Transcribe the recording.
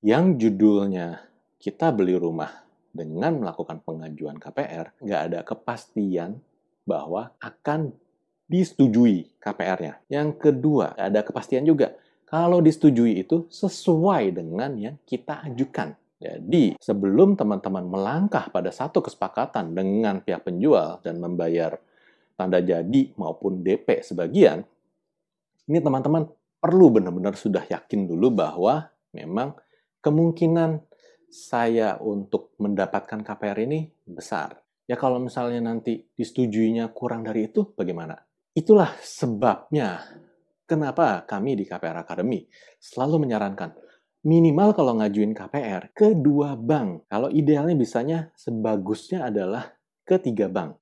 yang judulnya kita beli rumah dengan melakukan pengajuan KPR, nggak ada kepastian bahwa akan disetujui KPR-nya. Yang kedua, nggak ada kepastian juga kalau disetujui itu sesuai dengan yang kita ajukan. Jadi, sebelum teman-teman melangkah pada satu kesepakatan dengan pihak penjual dan membayar tanda jadi maupun DP sebagian, ini teman-teman perlu benar-benar sudah yakin dulu bahwa memang kemungkinan saya untuk mendapatkan KPR ini besar. Ya kalau misalnya nanti disetujuinya kurang dari itu, bagaimana? Itulah sebabnya kenapa kami di KPR Academy selalu menyarankan minimal kalau ngajuin KPR ke dua bank. Kalau idealnya bisanya sebagusnya adalah ke tiga bank.